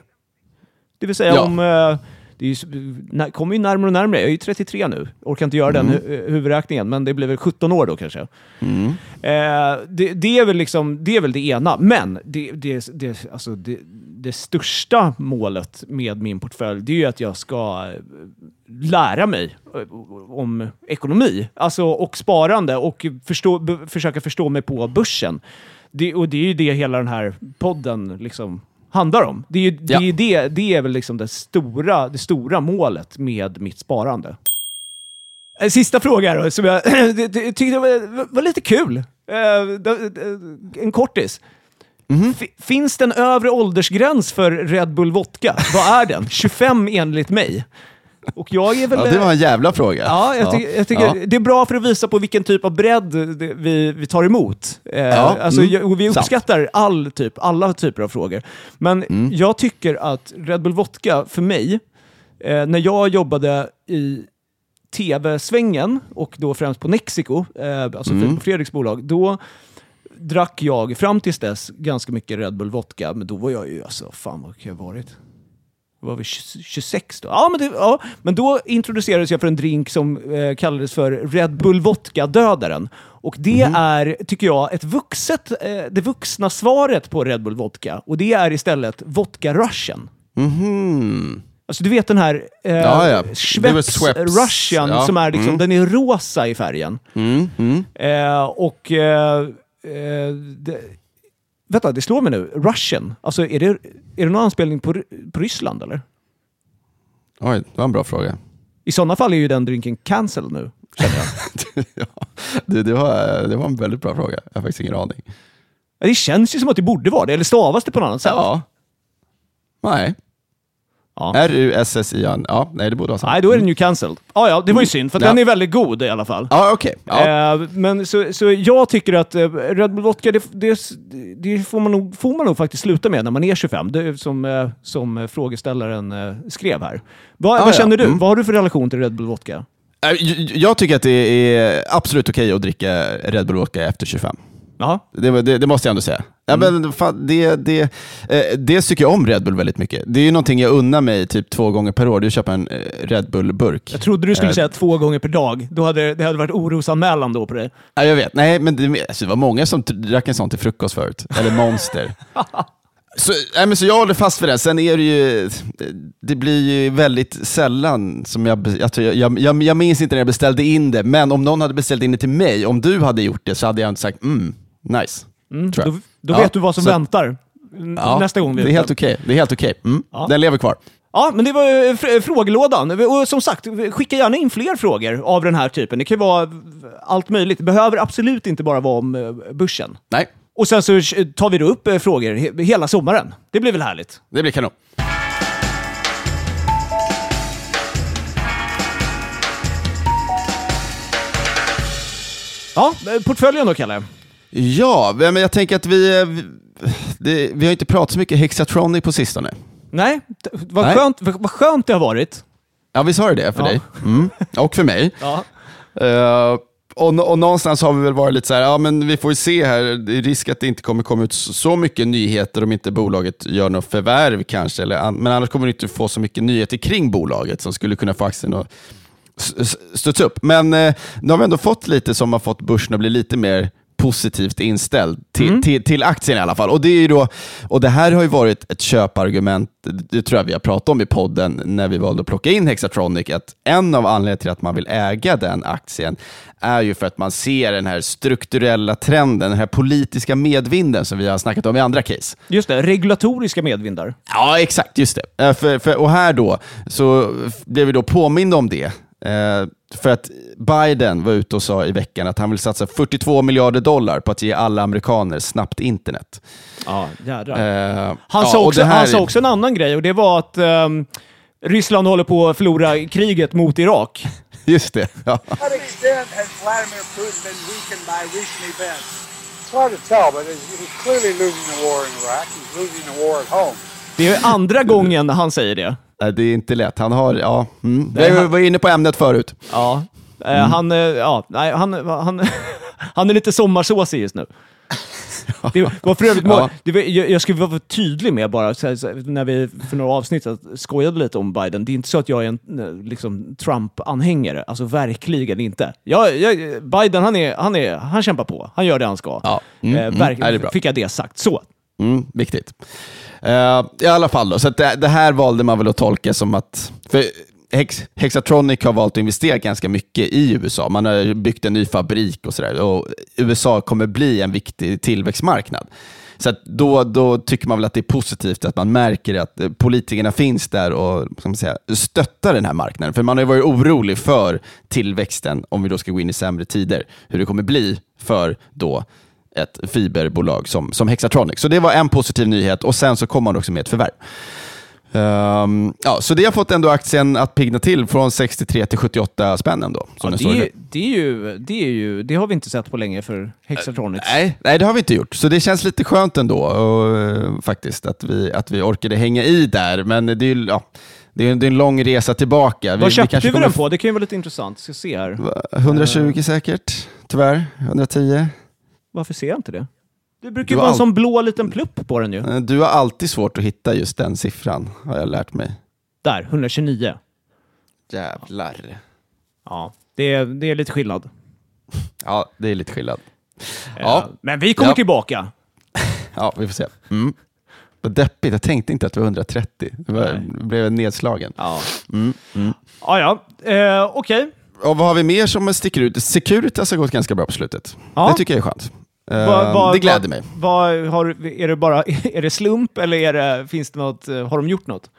Det vill säga Ja. om... eh, Det är ju, kommer ju närmare och närmare. Jag är ju 33 nu. Orkar inte göra den hu- huvudräkningen, men det blir väl 17 år då kanske. Mm. Eh, det, det, är väl liksom, det är väl det ena. Men det, det, det, alltså det, det största målet med min portfölj det är ju att jag ska eh, lära mig eh, om ekonomi alltså, och sparande och förstå, försöka förstå mig på börsen. Det, och det är ju det hela den här podden liksom handlar om. Det är, ju, det, Ja. är ju det, det är väl liksom det stora, det stora målet med mitt sparande. Sista fråga då, som jag tyckte var, var lite kul. Eh, En kortis. Mhm. Fi- Finns det en övre åldersgräns för Red Bull Vodka? Vad är den? 25 enligt mig. Och jag är väl... Ja, det var en jävla fråga. Ja, jag, ty jag tycker Ja. det är bra för att visa på vilken typ av bredd vi, vi tar emot. Eh, Ja, alltså, mm, jag, vi sant. uppskattar all typ, alla typer av frågor. Men Mm. jag tycker att Red Bull Vodka, för mig, eh, när jag jobbade i tv-svängen och då främst på Nexico, eh, alltså Mm. Fredriks bolag, då drack jag fram tills dess ganska mycket Red Bull Vodka, men då var jag ju alltså, fan vad kan jag ha varit? Var vi 20 26 då? Ja men, det, ja, men då introducerades jag för en drink som eh, kallades för Red Bull Vodka-dödaren. Och det Mhm. är, tycker jag, ett vuxet, eh, det vuxna svaret på Red Bull Vodka. Och det är istället Vodka Russian. Mhm. Alltså du vet den här eh, Ja, ja. Schweppes. Russian Ja. som är liksom, Mm. den är rosa i färgen. Mm. Mm. Eh, och... Eh, eh, det, vänta, det slår mig nu. Russian. Alltså är det, är det någon anspelning på, på Ryssland eller? Oj, det var en bra fråga. I sådana fall är ju den drinken cancelled nu, känner jag. ja, det, det, var, det var en väldigt bra fråga. Jag har faktiskt ingen aning. Det känns ju som att det borde vara det, eller stavas det på något annat sätt? Ja. Nej. Ja. R-U-S-S-I-N. Ja, nej det borde vara sant. Nej, då är den ju cancelled. Ja, ja, det var ju synd, för Ja. den är väldigt god i alla fall. Ja, okej. Ja. Eh, men så, så jag tycker att eh, Red Bull Vodka, det, det, det får, man nog, får man nog faktiskt sluta med när man är 25. Det som, eh, som frågeställaren eh, skrev här. Vad, Ah, vad känner du? Mm. Vad har du för relation till Red Bull Vodka? Eh, Jag tycker att det är absolut okej att dricka Red Bull Vodka efter 25. Jaha. Det, det, det måste jag ändå säga. Ja, Mm. men, fan, det, det, eh, dels tycker jag om Red Bull väldigt mycket. Det är ju någonting jag unnar mig typ två gånger per år, det är att köpa en eh, Red Bull-burk. Jag trodde du skulle Eh. säga två gånger per dag. Då hade, det hade varit orosanmälan då på dig. Ja, jag vet. Nej, men det, alltså, det var många som drack en sån till frukost förut. Eller Monster. Så, nej, men så jag håller fast vid det. Sen är det ju, det blir ju väldigt sällan som jag, jag, tror- jag, jag, jag minns inte när jag beställde in det, men om någon hade beställt in det till mig, om du hade gjort det så hade jag inte sagt mm, nice. Mm, tror jag. då då Ja, vet du vad som så- väntar Ja, nästa gång Det är helt okej. Det är helt okej. Mm. Ja. Den lever kvar. Ja, men det var eh, fr- frågelådan. Och som sagt, skicka gärna in fler frågor av den här typen. Det kan vara allt möjligt. Det behöver absolut inte bara vara om eh, börsen. Nej, Och sen så tar vi då upp eh, frågor he- hela sommaren. Det blir väl härligt? det blir kanon. Ja, portföljen då, Kalle? Ja, men jag tänker att vi, eh, vi- det, vi har inte pratat så mycket Hexatronic på sistone. Nej, vad, Nej. Skönt, vad skönt det har varit. Ja, visst har det det för Ja. dig? Mm. Och för mig. Ja. Eh, och, och någonstans har vi väl varit lite så här, ja men vi får ju se här, det är risk att det inte kommer komma ut så- mycket nyheter om inte bolaget gör något förvärv kanske, eller, men annars kommer det inte få så mycket nyheter kring bolaget som skulle kunna få aktien att studsa upp. Men eh, nu har vi ändå fått lite som har fått börsen att bli lite mer positivt inställd till, till, till aktien i alla fall. Och det, är ju då, och det här har ju varit ett köpargument, det tror jag vi har pratat om i podden när vi valde att plocka in Hexatronic, att en av anledningarna till att man vill äga den aktien är ju för att man ser den här strukturella trenden, den här politiska medvinden som vi har snackat om i andra case. Just det, regulatoriska medvindar. Ja, exakt. Just det. Eh, För, för, och här då, så blev vi då påminda om det. Eh, för att Biden var ute och sa i veckan att han vill satsa 42 miljarder dollar på att ge alla amerikaner snabbt internet. Ja, jädrar. Eh, Han, ja, sa också, här- han sa också en annan grej och det var att ehm, Ryssland håller på att förlora kriget mot Irak. Just det. Ja. To what extent has Vladimir Putin been weakened by recent events? It's hard to tell, but he's clearly losing the war in Iraq. He's losing the war at home. Det är andra gången han säger det. Nej, Det är inte lätt. Han har, ja. Mm. Vi var inne på ämnet förut. Ja. Eh, Mm. Han, eh, ja, nej, han, han, han är lite sommarsåsig just nu. Det var för övrigt, Ja. det var, jag, jag skulle vara tydlig med bara, när vi för några avsnitt skojade lite om Biden. Det är inte så att jag är en eh, liksom, Trump-anhängare. Alltså verkligen inte. Jag, jag, Biden, han, är, han, är, han kämpar på. Han gör det han ska. Ja. Mm, Eh, mm. verk- Ja, det. Fick jag det sagt. Så. Mm, viktigt. Uh, I alla fall, då, så att det, det här valde man väl att tolka som att... För Hex, Hexatronic har valt att investera ganska mycket i USA. Man har byggt en ny fabrik och sådär. Och USA kommer bli en viktig tillväxtmarknad. Så att då, då tycker man väl att det är positivt att man märker att politikerna finns där och ska man säga, stöttar den här marknaden. För man har ju varit orolig för tillväxten, om vi då ska gå in i sämre tider, hur det kommer bli för då ett fiberbolag som, som Hexatronic. Så det var en positiv nyhet och sen så kom man också med ett förvärv. Ehm, ja, så det har fått ändå aktien att pigna till från 63 till 78 spänn ändå. Ja, det, är, det, är ju, det, är ju, det har vi inte sett på länge för Hexatronics. Nej, nej, det har vi inte gjort. Så det känns lite skönt ändå och, eh, faktiskt att vi, att vi orkade hänga i där. Men det är, ja, det är, det är en lång resa tillbaka. Vad köpte vi, kommer den på? Det kan ju vara lite intressant. Ska se här. f- 120 säkert, tyvärr. 110. Varför ser jag inte det? Det brukar ju vara en all- sån blå liten plupp på den ju. Eh, Du har alltid svårt att hitta just den siffran, har jag lärt mig. Där, 129. Jävlar. Ja, det är, det är lite skillnad. Ja, det är lite skillnad. Ja. Ja. Men vi kommer Ja. tillbaka. Ja, vi får se. Mm. Vad deppigt. Jag tänkte inte att det var 130. Det var, Nej. jag blev nedslagen. Ja, Mm. Mm. ja. ja. Eh, Okej. Och vad har vi mer som sticker ut? Securitas har gått ganska bra på slutet. Ja. Det tycker jag är skönt. Eh, Vad- vad- det gläder mig. Vad har, är det bara är det slump eller är det, finns det något, eh, har de gjort något?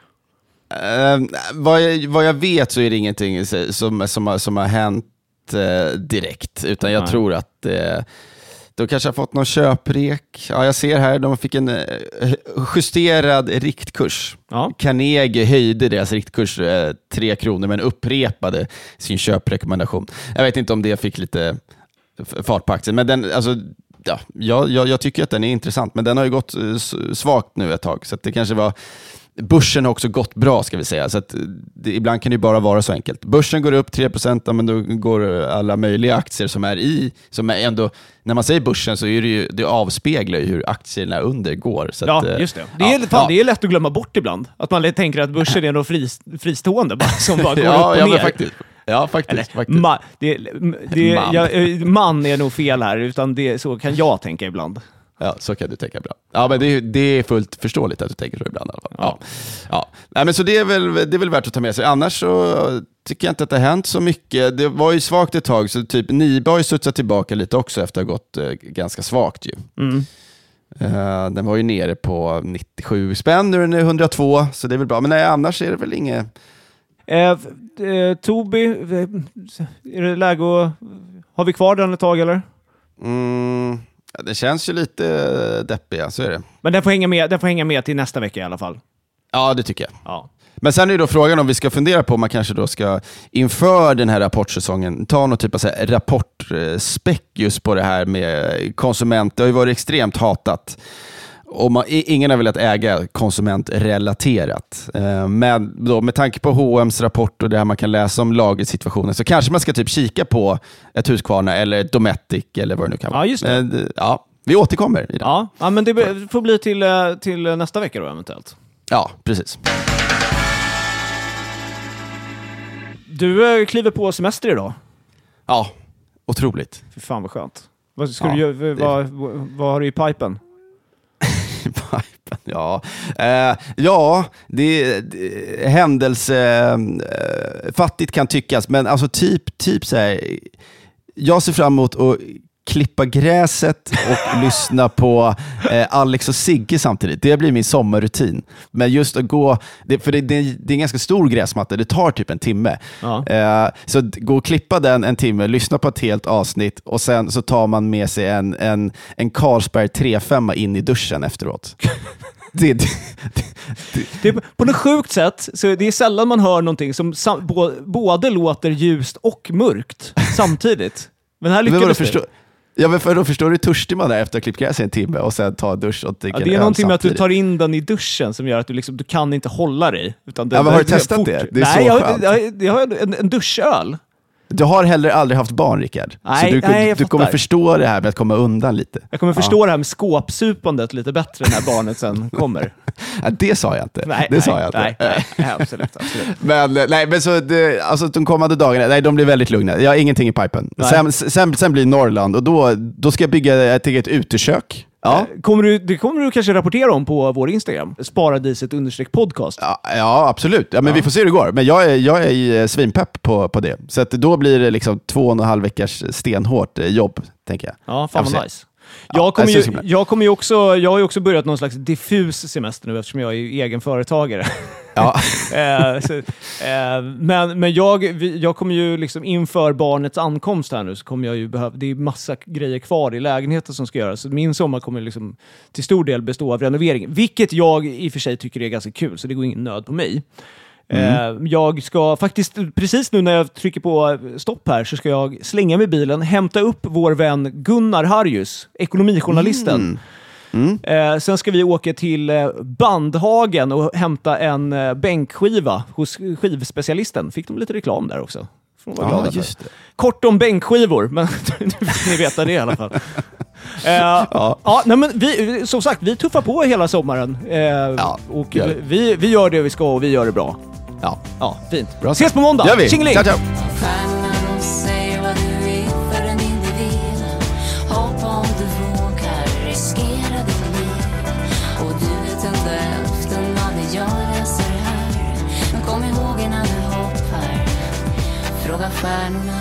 Eh, vad, jag, vad jag vet så är det ingenting som, som, har, som har hänt eh, direkt, utan jag Nej. tror att eh, de kanske har fått någon köprek. Ja, jag ser här, de fick en eh, justerad riktkurs. Ja. Carnegie höjde deras riktkurs eh, 3 kronor, men upprepade sin köprekommendation. Jag vet inte om det fick lite fart på aktien, men den, alltså, ja, jag, jag, tycker att den är intressant, men den har ju gått eh, svagt nu ett tag, så det kanske var Börsen har också gått bra, ska vi säga. Så att det, ibland kan det ju bara vara så enkelt. Börsen går upp 3 ja, men då går alla möjliga aktier som är i, som är ändå, när man säger börsen så är det ju, det avspeglar ju hur aktierna under går. Så Ja, att, eh, just det. Det är, ja, fan, ja. det är lätt att glömma bort ibland. Att man tänker att börsen är något fri, fristående bara, som bara går upp ja, och ja, ner. Ja, faktiskt. Eller, faktiskt. ma, det, det, Man. Jag, eh, man är nog fel här, utan det, så kan jag tänka ibland. Ja, så kan du tänka ibland. Ja, men det är, det är fullt förståeligt att du tänker så ibland i alla fall. Ja. Ja. Nej, men så det är, väl, det är väl värt att ta med sig. Annars så tycker jag inte att det har hänt så mycket. Det var ju svagt ett tag, så typ Niba har ju studsat tillbaka lite också efter att ha gått eh, ganska svagt ju. Mm. Eh, den var ju nere på 97 spänn, nu är den 102, så det är väl bra. Men nej, annars är det väl inget... Eh, eh, Tobi, eh, är det läge att... Har vi kvar den ett tag eller? Mm, det känns ju lite eh, deppiga, så är det. Men den får hänga med, den får hänga med till nästa vecka i alla fall. Ja, det tycker jag. Ja. Men sen är ju då frågan om vi ska fundera på om man kanske då ska inför den här rapportsäsongen ta någon typ av rapportspeck just på det här med konsument. Det har ju varit extremt hatat. Och man, ingen har velat äga konsumentrelaterat. Eh, Men då, med tanke på H&M's rapport och det här man kan läsa om lagersituationen så kanske man ska typ kika på ett Husqvarna eller ett Dometic eller vad det nu kan vara. Ja, just det. Men, ja, vi återkommer i det. Ja, ja men det får bli till, eh, till nästa vecka då eventuellt. ja precis. Du eh, kliver på semester idag. Ja, otroligt. Fy fan vad skönt. Vad, ska Ja, du, vad, vad har du i pipen? Pipen, ja. Eh, ja, det, det händelse... Eh, fattigt kan tyckas, men alltså typ, typ så här. Jag ser fram emot att klippa gräset och lyssna på eh, Alex och Sigge samtidigt. Det blir min sommarrutin. Men just att gå, det, för det, det, det är en ganska stor gräsmatta, det tar typ en timme. Ja. Eh, så gå och klippa den en timme, lyssna på ett helt avsnitt och sen så tar man med sig en, en, en Carlsberg 35 in i duschen efteråt. det, det, Det, på något sjukt sätt, så det är sällan man hör någonting som sam, bo, både låter ljust och mörkt samtidigt. Men här lyckades det. Ja, men för då förstår du hur törstig man är efter att ha klippt gräs i en timme och sen ta en dusch och dricka Ja, det är någonting med att du tar in den i duschen som gör att du, liksom, du kan inte hålla dig. Utan det, Ja, men har du testat fort. det? Det är Nej, så jag, skönt. jag, jag har en, en duschöl. Du har heller aldrig haft barn, Rickard. Nej, så du, nej, du kommer förstå det här med att komma undan lite. Jag kommer förstå det här med skåpsupandet lite bättre när barnet sen kommer. Ja, det sa jag inte. Nej, det nej, sa jag inte. Nej, nej, absolut. absolut. Men, nej, men så det, alltså, de kommande dagarna, nej, de blir väldigt lugna. Jag har ingenting i pipen. Sen, sen, sen blir Norrland och då, då ska jag bygga ett eget utekök. Ja. Kommer du, det kommer du kanske rapportera om på vår Instagram. Sparadiset understreck podcast. Ja, ja, absolut. Ja, men Vi får se hur det går. Men jag är, jag är eh, svinpepp på, på det. Så att då blir det liksom två och en halv veckas stenhårt eh, jobb, tänker jag. Ja, fan vad nice. Ja, Jag kommer, ju, jag, kommer ju också, jag har ju också börjat någon slags diffus semester nu eftersom jag är egen företagare. Ja. Eh, så, eh, men men jag, jag kommer ju liksom inför barnets ankomst här nu så kommer jag ju behöva, det är massa grejer kvar i lägenheten som ska göras. Så min sommar kommer liksom till stor del bestå av renovering, vilket jag i och för sig tycker är ganska kul, så det går ingen nöd på mig. Eh, Jag ska faktiskt, precis nu när jag trycker på stopp här, så ska jag slänga mig bilen, hämta upp vår vän Gunnar Harjus, ekonomijournalisten. Eh, sen ska vi åka till eh, Bandhagen och hämta en eh, bänkskiva hos skivspecialisten. Fick de lite reklam där också. Ja, just det. Kort om bänkskivor, men nu fick ni veta det i alla fall. Eh, ja. nej, men vi, som sagt, vi tuffar på hela sommaren. Eh, och gör vi. vi, vi gör det vi ska och vi gör det bra. Ja. Ja, fint. Bra Ses på måndag! gör vi. Tjingeling! Ciao, ciao. Stjärnan säger vad du är för en individ Hoppa om du vågar, riskera ditt liv Och du vet inte hälften av det jag läser här Men kom ihåg innan du hoppar Fråga stjärnorna